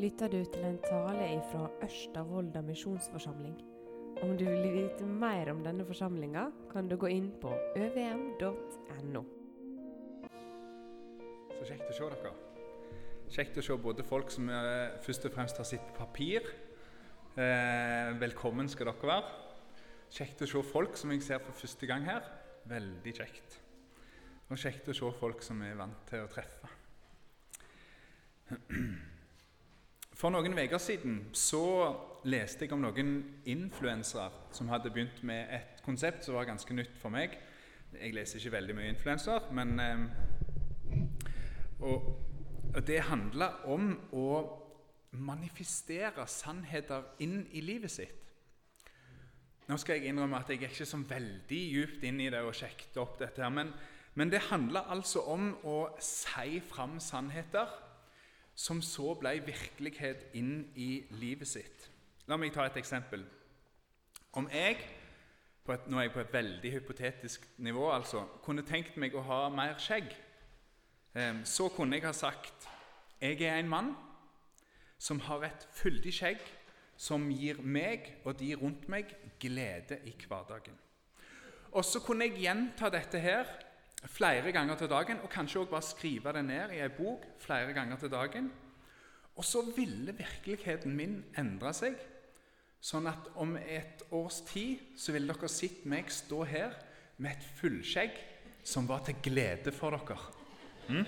lytter du til en tale fra Ørsta misjonsforsamling. Om du vil vite mer om denne forsamlinga, kan du gå inn på øvm.no. Så kjekt å se dere. Kjekt å se både folk som eh, først og fremst har sitt papir. Eh, velkommen skal dere være. Kjekt å se folk som jeg ser for første gang her. Veldig kjekt. Og kjekt å se folk som er vant til å treffe. For noen uker siden så leste jeg om noen influensere som hadde begynt med et konsept som var ganske nytt for meg. Jeg leser ikke veldig mye influenser, men eh, og, og Det handla om å manifestere sannheter inn i livet sitt. Nå skal jeg innrømme at jeg er ikke så veldig djupt inn i det og sjekket opp dette. her, Men, men det handler altså om å si fram sannheter som så ble virkelighet inn i livet sitt. La meg ta et eksempel. Om jeg et, nå er jeg på et veldig hypotetisk nivå, altså, kunne tenkt meg å ha mer skjegg, eh, så kunne jeg ha sagt jeg er en mann som har et fyldig skjegg som gir meg og de rundt meg glede i hverdagen. Og så kunne jeg gjenta dette her flere ganger til dagen, og kanskje også bare skrive det ned i ei bok flere ganger til dagen. Og så ville virkeligheten min endre seg, sånn at om et års tid så ville dere sett meg stå her med et fullskjegg som var til glede for dere. Mm?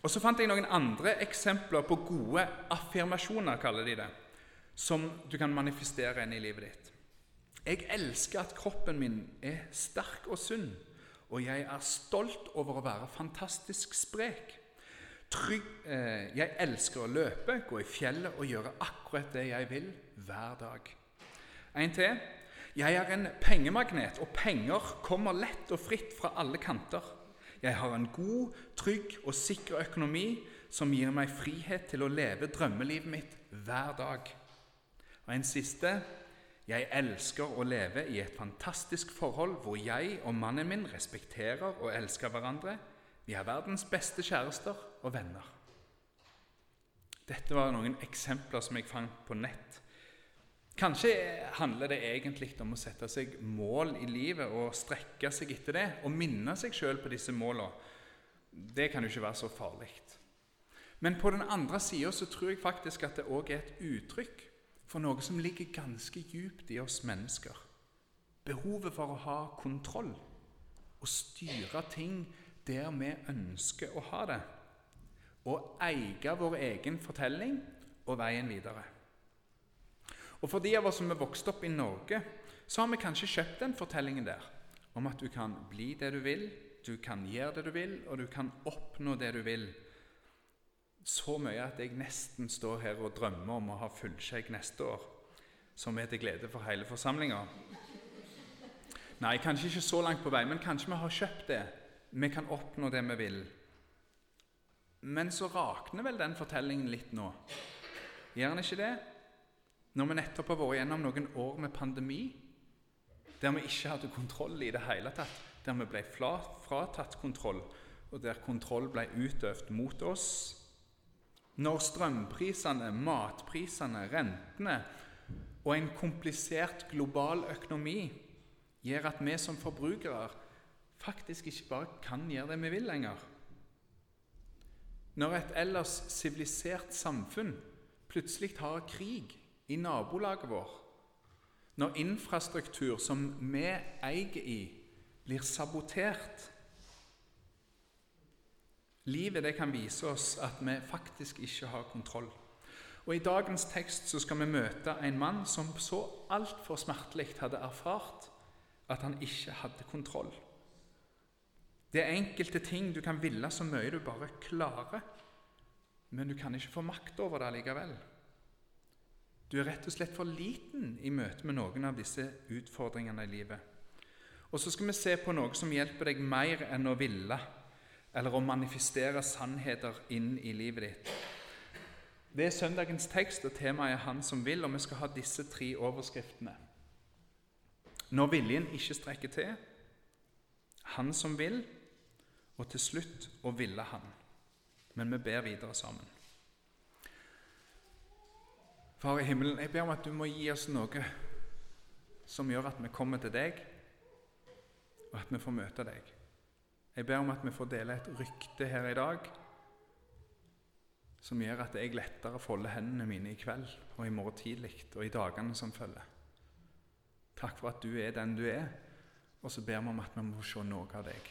Og Så fant jeg noen andre eksempler på gode affirmasjoner, kaller de det, som du kan manifestere inn i livet ditt. Jeg elsker at kroppen min er sterk og sunn og jeg er stolt over å være fantastisk sprek. Trygg, eh, jeg elsker å løpe, gå i fjellet og gjøre akkurat det jeg vil, hver dag. En til. Jeg er en pengemagnet, og penger kommer lett og fritt fra alle kanter. Jeg har en god, trygg og sikker økonomi som gir meg frihet til å leve drømmelivet mitt hver dag. Og en siste. Jeg elsker å leve i et fantastisk forhold hvor jeg og mannen min respekterer og elsker hverandre. Vi er verdens beste kjærester og venner. Dette var noen eksempler som jeg fant på nett. Kanskje handler det egentlig om å sette seg mål i livet og strekke seg etter det og minne seg sjøl på disse målene. Det kan jo ikke være så farlig. Men på den andre sida tror jeg faktisk at det òg er et uttrykk for noe som ligger ganske djupt i oss mennesker. Behovet for å ha kontroll og styre ting der vi ønsker å ha det. Og eie vår egen fortelling og veien videre. Og For de av oss som er vokst opp i Norge, så har vi kanskje kjøpt den fortellingen der om at du kan bli det du vil, du kan gjøre det du vil, og du kan oppnå det du vil så mye at jeg nesten står her og drømmer om å ha fullskjegg neste år, som er til glede for hele forsamlinga. Nei, kanskje ikke så langt på vei, men kanskje vi har kjøpt det. Vi kan oppnå det vi vil. Men så rakner vel den fortellingen litt nå. Gjør den ikke det? Når vi nettopp har vært gjennom noen år med pandemi, der vi ikke hadde kontroll i det hele tatt, der vi ble fratatt kontroll, og der kontroll ble utøvd mot oss når strømprisene, matprisene, rentene og en komplisert global økonomi gjør at vi som forbrukere faktisk ikke bare kan gjøre det vi vil lenger. Når et ellers sivilisert samfunn plutselig har krig i nabolaget vår, når infrastruktur som vi eier i, blir sabotert Livet det kan vise oss at vi faktisk ikke har kontroll. Og I dagens tekst så skal vi møte en mann som så altfor smertelig hadde erfart at han ikke hadde kontroll. Det er enkelte ting du kan ville så mye du bare klarer, men du kan ikke få makt over det likevel. Du er rett og slett for liten i møte med noen av disse utfordringene i livet. Og så skal vi se på noe som hjelper deg mer enn å ville eller å manifestere sannheter inn i livet ditt. Det er søndagens tekst, og temaet er 'Han som vil', og vi skal ha disse tre overskriftene. Når viljen ikke strekker til, Han som vil, og til slutt å ville Han. Men vi ber videre sammen. Far i himmelen, jeg ber om at du må gi oss noe som gjør at vi kommer til deg, og at vi får møte deg. Jeg ber om at vi får dele et rykte her i dag som gjør at jeg lettere folder hendene mine i kveld og i morgen tidlig og i dagene som følger. Takk for at du er den du er, og så ber vi om at vi må se noe av deg.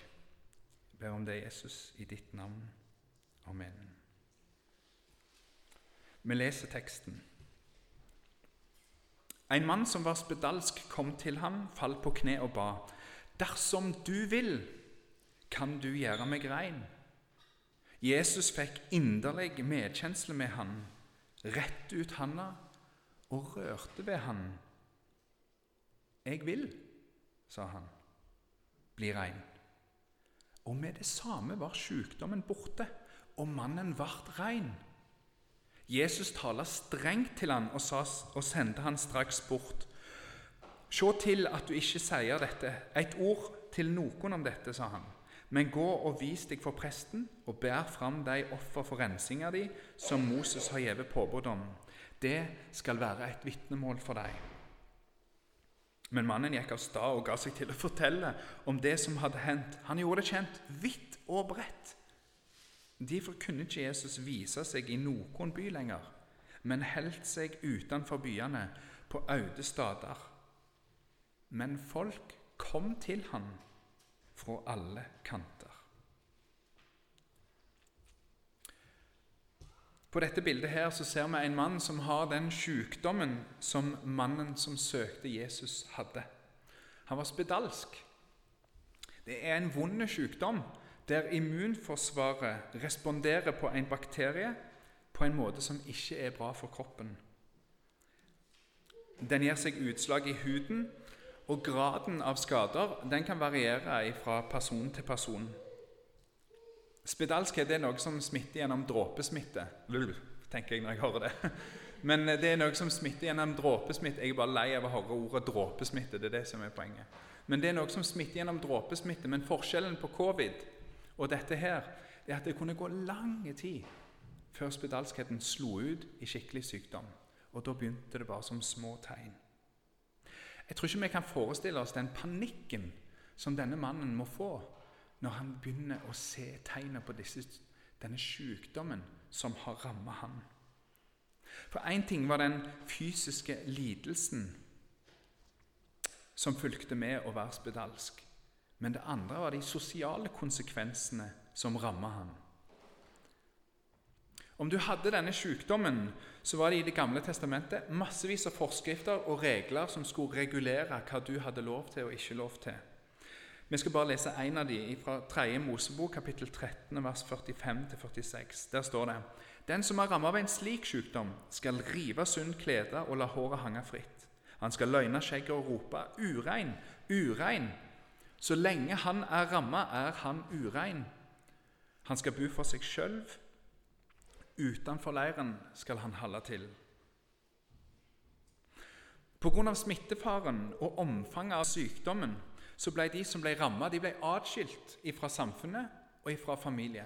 Jeg ber om det, Jesus, i ditt navn. Amen. Vi leser teksten. En mann som var spedalsk, kom til ham, falt på kne og ba. Dersom du vil, kan du gjøre meg rein. Jesus fikk inderlig medkjensle med han, rett ut handa og rørte ved han. Jeg vil, sa han, bli rein. Og med det samme var sykdommen borte, og mannen vart rein. Jesus talte strengt til han og, sa, og sendte han straks bort. Se til at du ikke sier dette, et ord til noen om dette, sa han. Men gå og vis deg for presten, og bær fram de offer for rensinga di som Moses har gitt påbud om. Det skal være et vitnemål for deg. Men mannen gikk av sted og ga seg til å fortelle om det som hadde hendt. Han gjorde det kjent vidt og bredt. Derfor kunne ikke Jesus vise seg i noen by lenger, men holdt seg utenfor byene, på øde steder. Men folk kom til ham fra alle kanter. På dette bildet her så ser vi en mann som har den sykdommen som mannen som søkte Jesus, hadde. Han var spedalsk. Det er en vond sykdom der immunforsvaret responderer på en bakterie på en måte som ikke er bra for kroppen. Den gir seg utslag i huden, og graden av skader den kan variere fra person til person. Spedalskhet er noe som smitter gjennom dråpesmitte. Tenker jeg når jeg hører det. Men det er noe som smitter gjennom dråpesmitte. Jeg er bare lei av å høre ordet dråpesmitte. det er det som er poenget. Men det er noe som smitter gjennom dråpesmitte. Men forskjellen på covid og dette her, er at det kunne gå lang tid før spedalskheten slo ut i skikkelig sykdom. Og da begynte det bare som små tegn. Jeg tror ikke vi kan forestille oss den panikken som denne mannen må få når han begynner å se tegna på disse, denne sykdommen som har rammet ham. For én ting var den fysiske lidelsen som fulgte med å være spedalsk. Men det andre var de sosiale konsekvensene som rammet han. Om du hadde denne sykdommen, så var det i Det gamle testamentet massevis av forskrifter og regler som skulle regulere hva du hadde lov til og ikke lov til. Vi skal bare lese en av dem fra 3. Mosebok, kapittel 13, vers 45-46. Der står det Den som er rammet av en slik sykdom, skal rive sund klede og la håret henge fritt. Han skal løgne skjegget og rope 'urein, urein', så lenge han er rammet, er han urein. Han skal bo for seg sjøl. Utenfor leiren skal han holde til. Pga. smittefaren og omfanget av sykdommen så ble de som ble ramma, atskilt fra samfunnet og fra familie.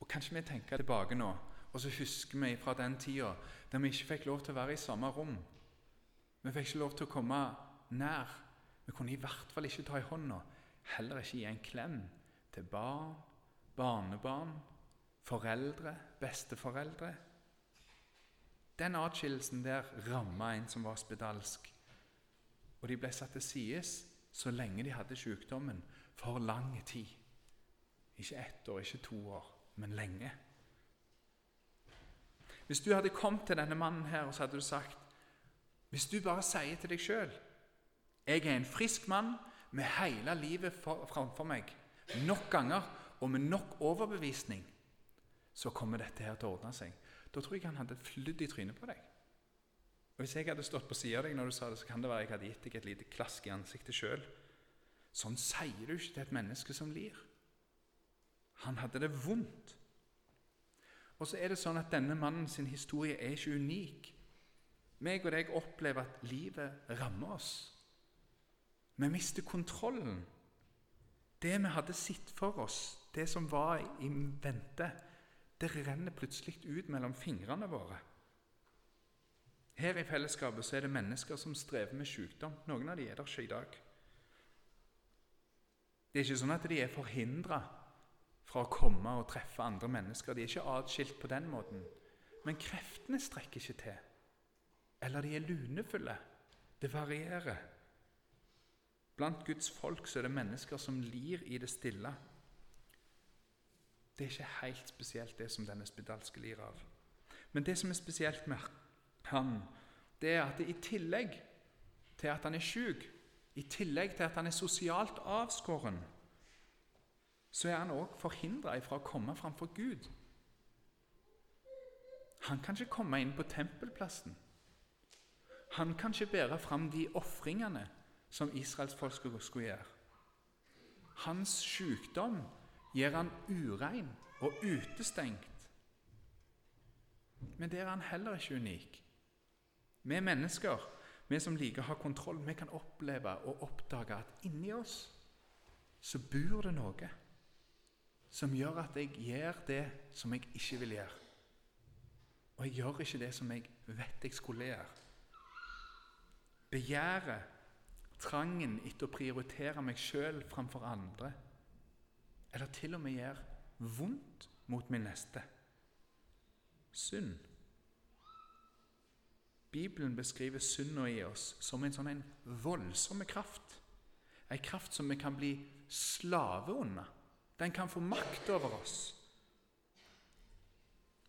Og Kanskje vi tenker tilbake nå, og så husker vi fra den tida der vi ikke fikk lov til å være i samme rom. Vi fikk ikke lov til å komme nær vi kunne i hvert fall ikke ta i hånda, heller ikke gi en klem til barn, barnebarn, foreldre, besteforeldre. Den atskillelsen der ramma en som var spedalsk. Og de ble satt til side så lenge de hadde sykdommen, for lang tid. Ikke ett år, ikke to år, men lenge. Hvis du hadde kommet til denne mannen her og så hadde du sagt Hvis du bare sier til deg sjøl jeg er en frisk mann med hele livet framfor meg. Nok ganger og med nok overbevisning så kommer dette her til å ordne seg. Da tror jeg han hadde flydd i trynet på deg. Og Hvis jeg hadde stått på sida av deg når du sa det, så kan det være jeg hadde gitt deg et lite klask i ansiktet sjøl. Sånn sier du ikke til et menneske som lir. Han hadde det vondt. Og så er det sånn at denne mannen sin historie er ikke unik. Meg og deg opplever at livet rammer oss. Vi mister kontrollen. Det vi hadde sett for oss, det som var i vente, det renner plutselig ut mellom fingrene våre. Her i fellesskapet så er det mennesker som strever med sykdom. Noen av de er der ikke i dag. Det er ikke sånn at de er forhindra fra å komme og treffe andre mennesker. De er ikke atskilt på den måten. Men kreftene strekker ikke til. Eller de er lunefulle. Det varierer. Blant Guds folk så er det mennesker som lir i det stille. Det er ikke helt spesielt, det som denne spedalske lir av. Men det som er spesielt med han, det er at det i tillegg til at han er syk, i tillegg til at han er sosialt avskåren, så er han òg forhindra fra å komme framfor Gud. Han kan ikke komme inn på tempelplassen. Han kan ikke bære fram de ofringene som israelsfolket skulle gjøre. Hans sykdom gjør han urein og utestengt. Men der er han heller ikke unik. Vi mennesker, vi som liker å ha kontroll, vi kan oppleve og oppdage at inni oss så bor det noe som gjør at jeg gjør det som jeg ikke vil gjøre. Og jeg gjør ikke det som jeg vet jeg skulle gjøre. Begjæret, trangen etter å prioritere meg sjøl framfor andre, eller til og med gjør vondt mot min neste. Synd. Bibelen beskriver synda i oss som en sånn en voldsom kraft. En kraft som vi kan bli slave under. Den kan få makt over oss.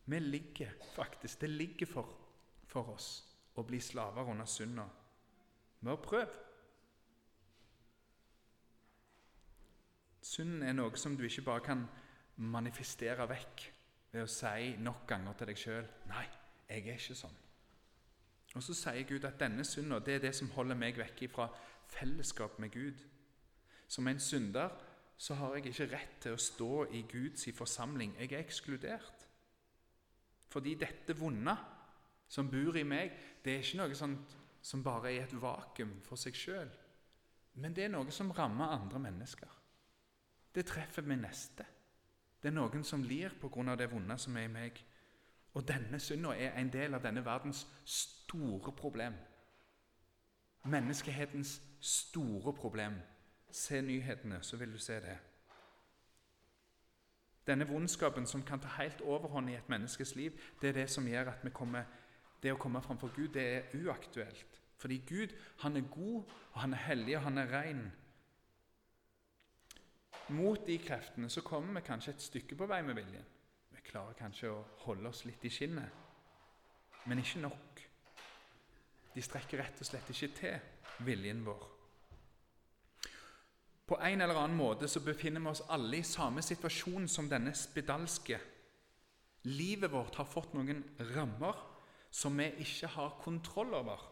Vi ligger faktisk, Det ligger for, for oss å bli slaver under synda. har prøv. Synden er noe som du ikke bare kan manifestere vekk ved å si nok ganger til deg sjøl 'Nei, jeg er ikke sånn'. Og Så sier Gud at denne synda er det som holder meg vekk fra fellesskap med Gud. Som en synder så har jeg ikke rett til å stå i Guds forsamling. Jeg er ekskludert. Fordi dette vonde som bor i meg, det er ikke noe sånt som bare er i et vakuum for seg sjøl. Men det er noe som rammer andre mennesker. Det treffer min neste. Det er noen som lir pga. det vonde som er i meg. Og denne synda er en del av denne verdens store problem. Menneskehetens store problem. Se nyhetene, så vil du se det. Denne vondskapen som kan ta helt overhånd i et menneskes liv, det er det som gjør at kommer, det å komme framfor Gud det er uaktuelt. Fordi Gud han er god, og han er hellig, og han er ren. Mot de kreftene så kommer vi kanskje et stykke på vei med viljen. Vi klarer kanskje å holde oss litt i skinnet, men ikke nok. De strekker rett og slett ikke til viljen vår. På en eller annen måte så befinner vi oss alle i samme situasjon som denne spedalske. Livet vårt har fått noen rammer som vi ikke har kontroll over.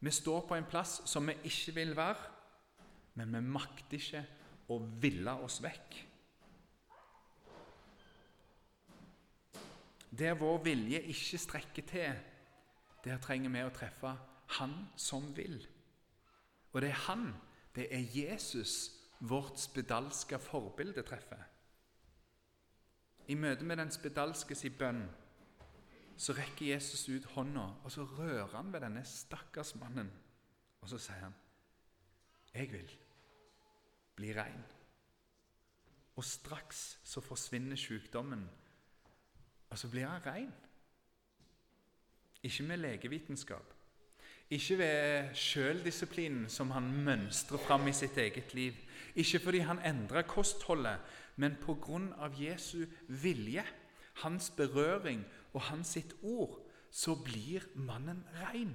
Vi står på en plass som vi ikke vil være, men vi makter ikke å ville oss vekk. Der vår vilje ikke strekker til, der trenger vi å treffe Han som vil. Og det er Han det er Jesus vårt spedalske forbilde treffer. I møte med den spedalske si bønn så rekker Jesus ut hånda, og så rører han ved denne stakkars mannen. Og så sier han, 'Jeg vil bli rein.' Og straks så forsvinner sykdommen, og så blir han rein. Ikke med legevitenskap, ikke ved sjøldisiplinen som han mønstrer fram i sitt eget liv. Ikke fordi han endrer kostholdet, men pga. Jesu vilje, hans berøring og hans sitt ord, så blir mannen rein.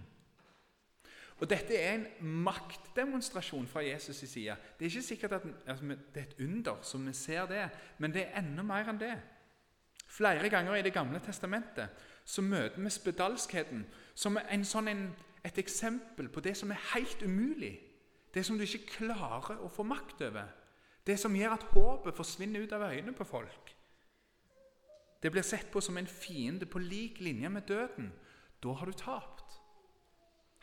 Og Dette er en maktdemonstrasjon fra Jesus' i side. Det er ikke sikkert at det er et under, som vi ser det, men det er enda mer enn det. Flere ganger i Det gamle testamentet så møter vi spedalskheten som en sånn en et eksempel på det som er helt umulig. Det som du ikke klarer å få makt over. Det som gjør at håpet forsvinner ut av øynene på folk. Det blir sett på som en fiende på lik linje med døden. Da har du tapt.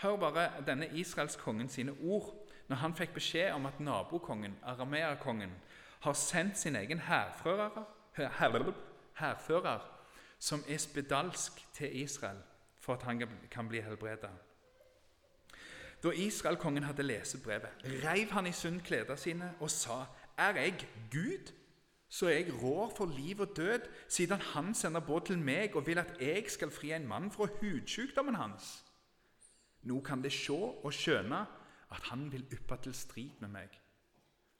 Hør bare denne israelskongen sine ord når han fikk beskjed om at nabokongen, arameerkongen, har sendt sin egen hærfører, som er spedalsk til Israel for at han kan bli helbredet. Da Israelkongen hadde lest brevet, reiv han i sund klærne sine og sa:" Er jeg Gud, så er jeg rår for liv og død, siden han sender båt til meg og vil at jeg skal fri en mann fra hudsykdommen hans. Nå kan det se og skjønne at han vil yppe til strid med meg.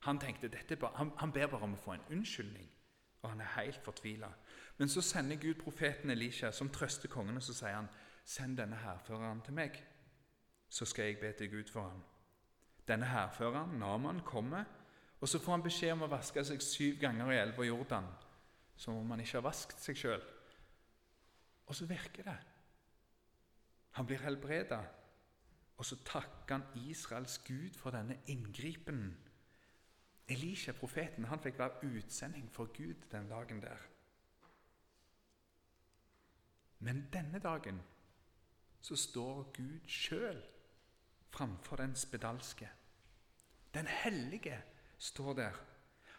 Han tenkte bare, han, han ber bare om å få en unnskyldning, og han er helt fortvila. Men så sender Gud profeten Elisha, som trøster kongen, og så sier han, 'Send denne hærføreren til meg, så skal jeg be til Gud for ham.' Denne hærføreren, Naman, kommer, og så får han beskjed om å vaske seg syv ganger i elva Jordan, som om han ikke har vasket seg sjøl. Og så virker det. Han blir helbreda, og så takker han Israels Gud for denne inngripen. Elisha, profeten, han fikk være utsending for Gud den dagen der. Men denne dagen så står Gud sjøl framfor den spedalske. Den hellige står der.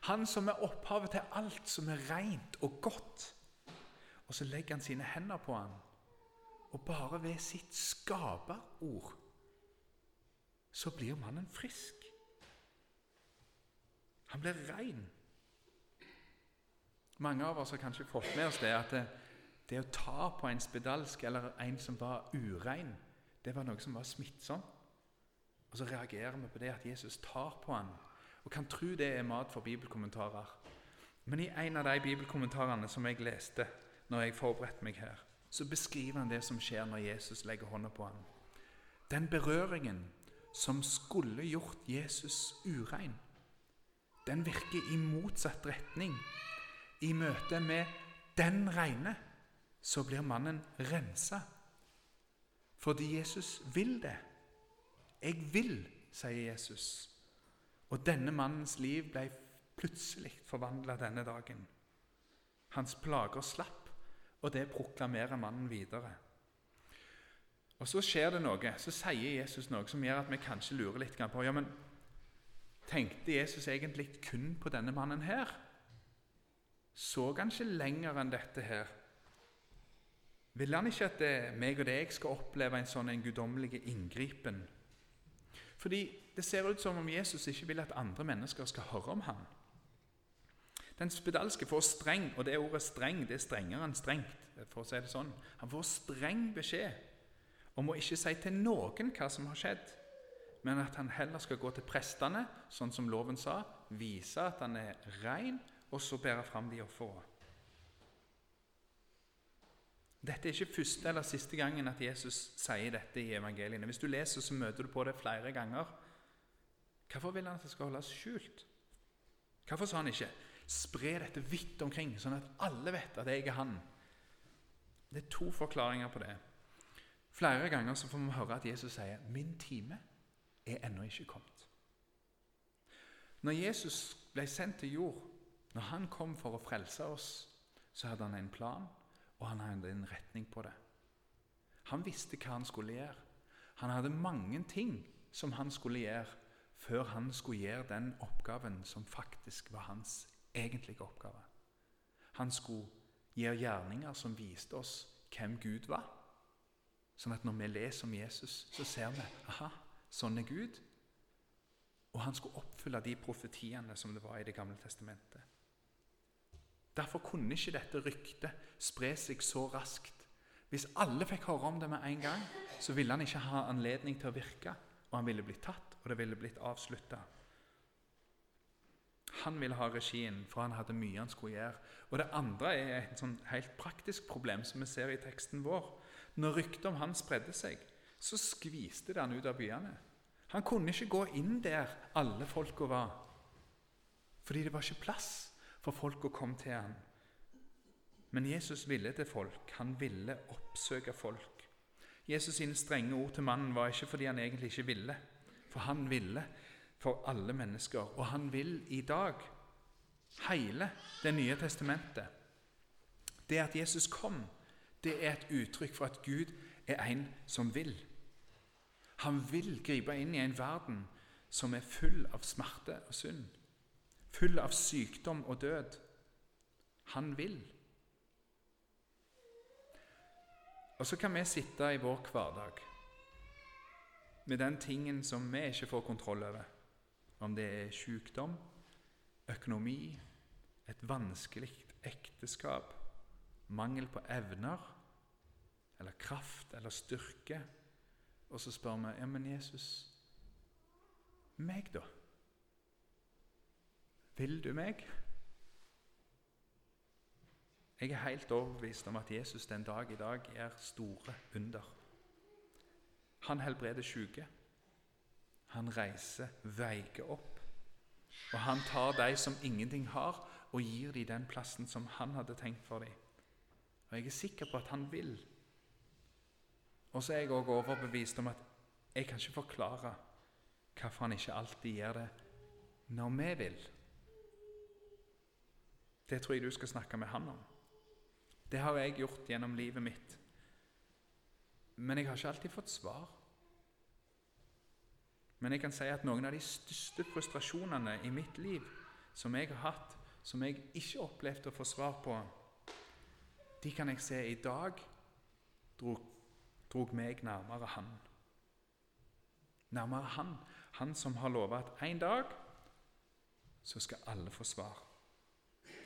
Han som er opphavet til alt som er rent og godt. Og så legger han sine hender på ham, og bare ved sitt skaperord så blir mannen frisk. Han blir rein. Mange av oss har kanskje fått med oss det at det, det å ta på en spedalsk eller en som var urein, det var noe som var smittsomt. Og så reagerer vi på det at Jesus tar på han, og kan tro det er mat for bibelkommentarer. Men i en av de bibelkommentarene som jeg leste når jeg forberedte meg her, så beskriver han det som skjer når Jesus legger hånda på ham. Den berøringen som skulle gjort Jesus urein, den virker i motsatt retning. I møte med den reine så blir mannen rensa. Fordi Jesus vil det. Jeg vil, sier Jesus. Og denne mannens liv ble plutselig forvandla denne dagen. Hans plager slapp, og det proklamerer mannen videre. Og Så skjer det noe. Så sier Jesus noe som gjør at vi kanskje lurer litt på ja, men Tenkte Jesus egentlig kun på denne mannen her? Så han ikke lenger enn dette her? Vil han ikke at det, meg og deg skal oppleve en sånn en guddommelig inngripen? Fordi det ser ut som om Jesus ikke vil at andre mennesker skal høre om ham. Den spedalske får streng, og det ordet 'streng' det er strengere enn strengt. for å si det sånn. Han får streng beskjed om å ikke si til noen hva som har skjedd, men at han heller skal gå til prestene, sånn som loven sa, vise at han er ren, og så bære fram de ofrene. Dette er ikke første eller siste gangen at Jesus sier dette i evangeliene. Hvis du leser, så møter du på det flere ganger. Hvorfor vil han at det skal holdes skjult? Hvorfor sa han ikke 'spre dette vidt omkring', sånn at alle vet at jeg er han? Det er to forklaringer på det. Flere ganger så får vi høre at Jesus sier 'min time er ennå ikke kommet'. Når Jesus ble sendt til jord, når han kom for å frelse oss, så hadde han en plan og han hadde en retning på det. Han visste hva han skulle gjøre. Han hadde mange ting som han skulle gjøre før han skulle gjøre den oppgaven som faktisk var hans egentlige oppgave. Han skulle gjøre gjerninger som viste oss hvem Gud var. Sånn at når vi leser om Jesus, så ser vi aha, sånn er Gud. Og han skulle oppfylle de profetiene som det var i Det gamle testamentet. Derfor kunne ikke dette ryktet spre seg så raskt. Hvis alle fikk høre om det med en gang, så ville han ikke ha anledning til å virke, og han ville blitt tatt, og det ville blitt avslutta. Han ville ha regien, for han hadde mye han skulle gjøre. Og Det andre er et sånn helt praktisk problem som vi ser i teksten vår. Når ryktet om han spredde seg, så skviste det han ut av byene. Han kunne ikke gå inn der alle folka var, fordi det var ikke plass for folk å komme til han. Men Jesus ville til folk. Han ville oppsøke folk. Jesus sine strenge ord til mannen var ikke fordi han egentlig ikke ville, for han ville for alle mennesker. Og han vil i dag hele Det nye testamentet. Det at Jesus kom, det er et uttrykk for at Gud er en som vil. Han vil gripe inn i en verden som er full av smerte og synd full av sykdom og død. Han vil. Og så kan vi sitte i vår hverdag med den tingen som vi ikke får kontroll over. Om det er sykdom, økonomi, et vanskelig ekteskap, mangel på evner eller kraft eller styrke. Og så spør vi ja, men Jesus, meg, da? Vil du meg? Jeg er helt overbevist om at Jesus den dag i dag gjør store under. Han helbreder syke. Han reiser veike opp. Og han tar de som ingenting har, og gir dem den plassen som han hadde tenkt for dem. Og jeg er sikker på at han vil. Og så er jeg òg overbevist om at jeg kan ikke forklare hvorfor han ikke alltid gjør det når vi vil. Det tror jeg du skal snakke med han om. Det har jeg gjort gjennom livet mitt. Men jeg har ikke alltid fått svar. Men jeg kan si at noen av de største frustrasjonene i mitt liv som jeg har hatt, som jeg ikke opplevde å få svar på, de kan jeg se i dag drog, drog meg nærmere Han. Nærmere Han, Han som har lova at en dag så skal alle få svar.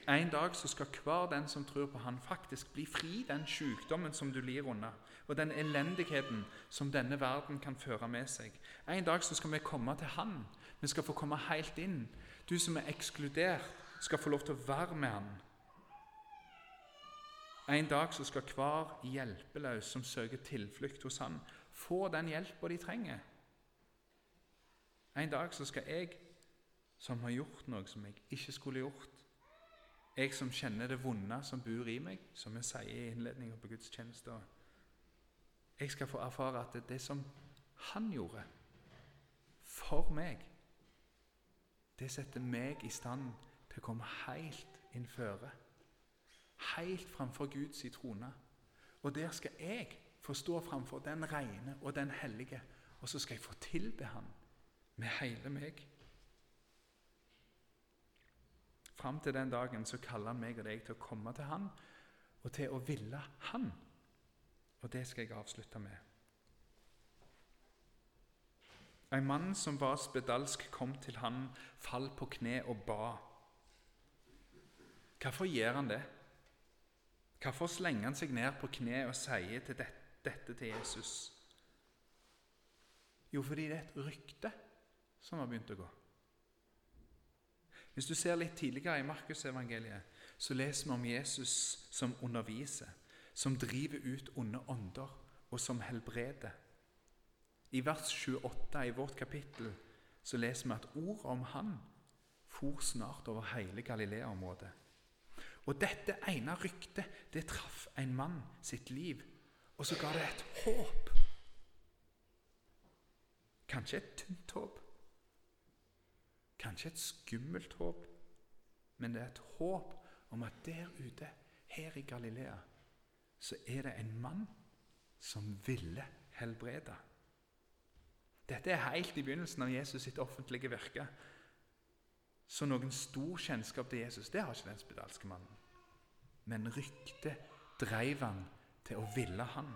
En dag så skal hver den som tror på Han, faktisk bli fri den sykdommen som du lir under, og den elendigheten som denne verden kan føre med seg. En dag så skal vi komme til Han. Vi skal få komme helt inn. Du som er ekskludert, skal få lov til å være med Han. En dag så skal hver hjelpeløs som søker tilflukt hos Han, få den hjelpa de trenger. En dag så skal jeg, som har gjort noe som jeg ikke skulle gjort, jeg som kjenner det vonde som bor i meg, som vi sier i innledningen på gudstjenesta Jeg skal få erfare at det, er det som han gjorde for meg, det setter meg i stand til å komme helt innføre. Helt framfor Guds trone. Og der skal jeg få stå framfor den rene og den hellige, og så skal jeg få tilbe Han med hele meg. Fram til den dagen så kaller han meg og deg til å komme til han og til å ville han. Og det skal jeg avslutte med. En mann som var spedalsk, kom til han, fall på kne og ba. Hvorfor gjør han det? Hvorfor slenger han seg ned på kne og sier til dette, dette til Jesus? Jo, fordi det er et rykte som har begynt å gå. Hvis du ser litt tidligere i Markusevangeliet, så leser vi om Jesus som underviser, som driver ut onde ånder, og som helbreder. I vers 28 i vårt kapittel så leser vi at ordet om han for snart over hele Galilea-området. Og dette ene ryktet det traff en mann sitt liv, og så ga det et håp. Kanskje et tynt håp, Kanskje et skummelt håp, men det er et håp om at der ute, her i Galilea, så er det en mann som ville helbrede. Dette er helt i begynnelsen av Jesus sitt offentlige virke. Så noen stor kjennskap til Jesus det har ikke den spedalske mannen. Men ryktet dreiv han til å ville han.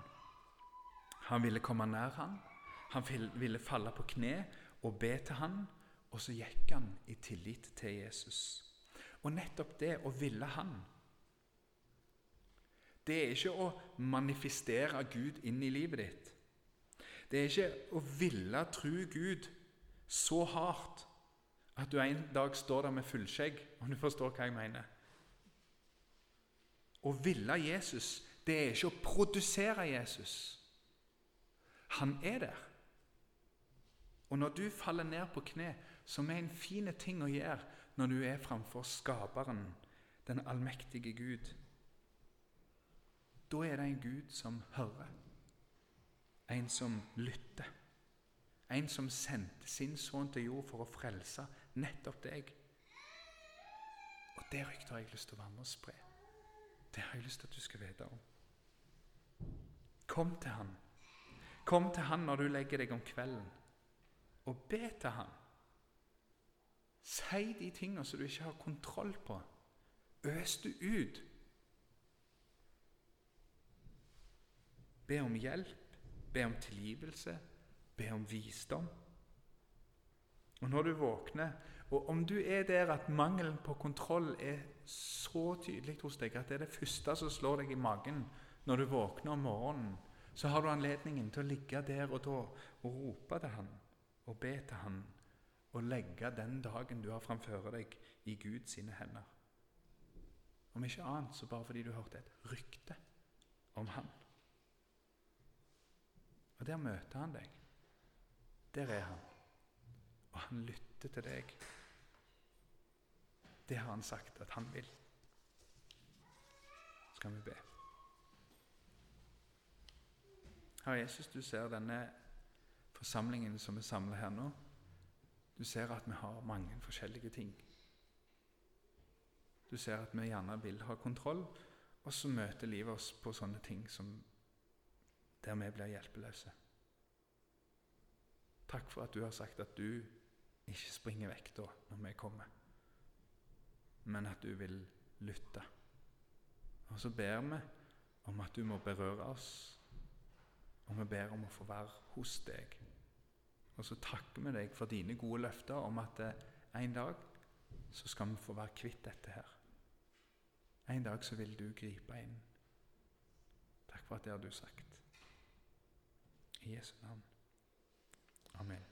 Han ville komme nær han. Han ville falle på kne og be til han og så gikk han i tillit til Jesus. Og nettopp det å ville Han Det er ikke å manifestere Gud inn i livet ditt. Det er ikke å ville tro Gud så hardt at du en dag står der med fullskjegg, om du forstår hva jeg mener. Å ville Jesus, det er ikke å produsere Jesus. Han er der. Og når du faller ned på kne, som er en fin ting å gjøre når du er framfor Skaperen, den allmektige Gud. Da er det en Gud som hører, en som lytter. En som sendte sin sønn til jord for å frelse nettopp deg. Og Det ryktet har jeg lyst til å være med og spre. Det har jeg lyst til at du skal vite om. Kom til Han. Kom til Han når du legger deg om kvelden, og be til Han. Si de tingene som du ikke har kontroll på. Øs du ut. Be om hjelp, be om tilgivelse, be om visdom. Og når du våkner, og om du er der at mangelen på kontroll er så tydelig hos deg at det er det første som slår deg i magen når du våkner om morgenen, så har du anledningen til å ligge der og da og rope til Han og be til Han og legge den dagen du har framfor deg, i Guds hender. Om ikke annet så bare fordi du hørte et rykte om Han. Og der møter han deg. Der er han. Og han lytter til deg. Det har han sagt at han vil. Skal vi be. Herre Jesus, du ser denne forsamlingen som er samla her nå. Du ser at vi har mange forskjellige ting. Du ser at vi gjerne vil ha kontroll, og så møter livet oss på sånne ting som der vi blir hjelpeløse. Takk for at du har sagt at du ikke springer vekk da når vi kommer, men at du vil lytte. Og så ber vi om at du må berøre oss, og vi ber om å få være hos deg. Og så takker vi deg for dine gode løfter om at en dag så skal vi få være kvitt dette her. En dag så vil du gripe inn. Takk for at det har du sagt. I Jesu navn. Amen.